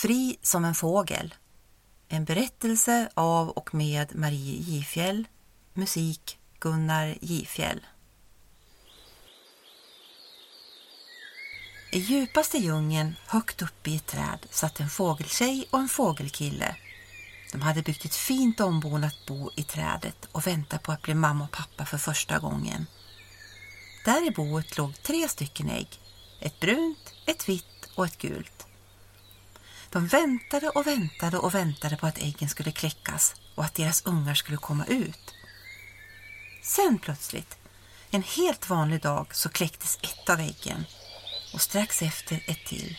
Fri som en fågel. En berättelse av och med Marie Gifjäll. Musik Gunnar Gifjäll. I djupaste djungeln, högt uppe i ett träd, satt en fågeltjej och en fågelkille. De hade byggt ett fint ombonat bo i trädet och väntade på att bli mamma och pappa för första gången. Där i boet låg tre stycken ägg. Ett brunt, ett vitt och ett gult. De väntade och väntade och väntade på att äggen skulle kläckas och att deras ungar skulle komma ut. Sen plötsligt, en helt vanlig dag, så kläcktes ett av äggen och strax efter ett till.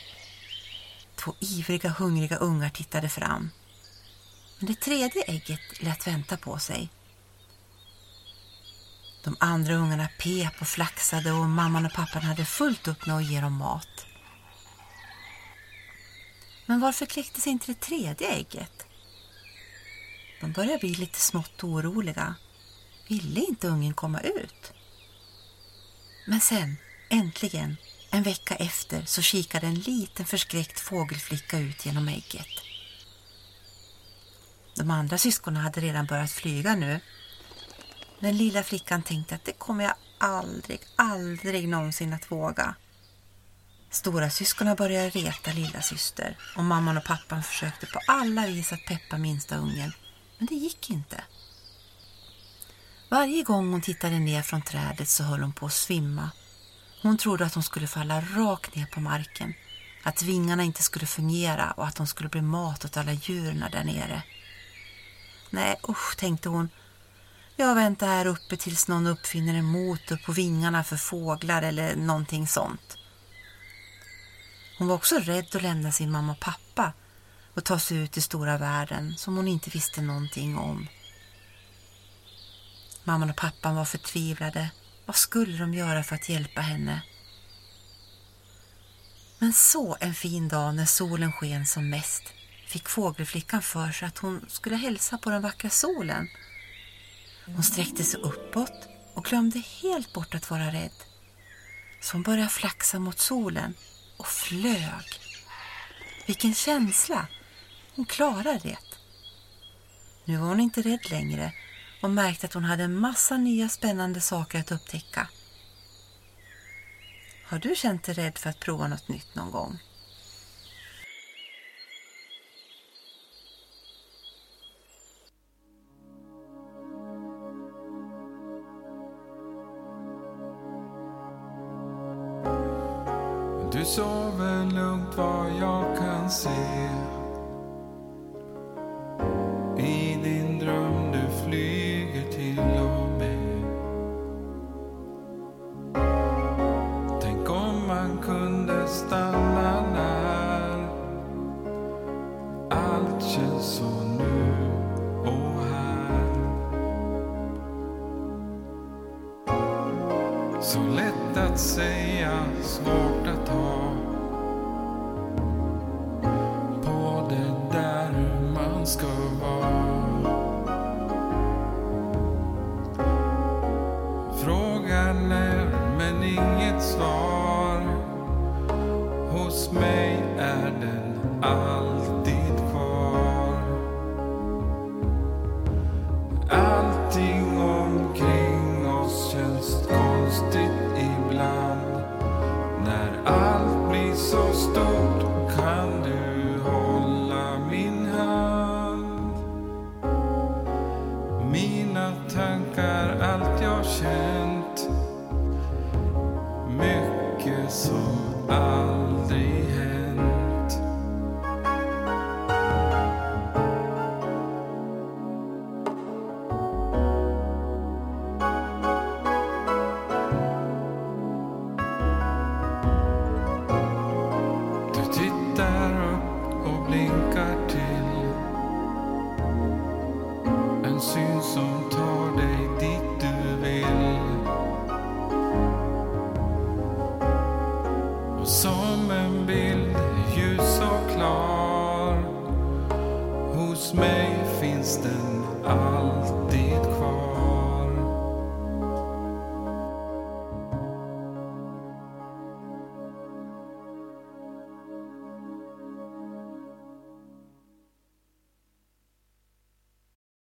Två ivriga, hungriga ungar tittade fram. Men det tredje ägget lät vänta på sig. De andra ungarna pep och flaxade och mamman och pappan hade fullt upp med att ge dem mat. Men varför kläcktes inte det tredje ägget? De började bli lite smått oroliga. Ville inte ungen komma ut? Men sen, äntligen, en vecka efter, så kikade en liten förskräckt fågelflicka ut genom ägget. De andra syskonen hade redan börjat flyga nu. Den lilla flickan tänkte att det kommer jag aldrig, aldrig någonsin att våga. Stora syskonen började reta lilla syster och mamman och pappan försökte på alla vis att peppa minsta ungen, men det gick inte. Varje gång hon tittade ner från trädet så höll hon på att svimma. Hon trodde att hon skulle falla rakt ner på marken, att vingarna inte skulle fungera och att hon skulle bli mat åt alla djuren där nere. Nej, usch, tänkte hon. Jag väntar här uppe tills någon uppfinner en motor på vingarna för fåglar eller någonting sånt. Hon var också rädd att lämna sin mamma och pappa och ta sig ut i stora världen som hon inte visste någonting om. Mamman och pappan var förtvivlade. Vad skulle de göra för att hjälpa henne? Men så en fin dag när solen sken som mest fick fågelflickan för sig att hon skulle hälsa på den vackra solen. Hon sträckte sig uppåt och glömde helt bort att vara rädd. Så hon började flaxa mot solen och flög. Vilken känsla! Hon klarade det. Nu var hon inte rädd längre och märkte att hon hade en massa nya spännande saker att upptäcka. Har du känt dig rädd för att prova något nytt någon gång? Du sover lugnt vad jag kan se. Så lätt att säga, svårt att ha På det där hur man ska vara. Frågar när men inget svar. Hos mig är den all blir stort kan du hålla min hand? Mina tankar, allt jag känt Mycket som som tar dig dit du vill. Och som en bild ljus och klar Hos mig finns den alltid kvar.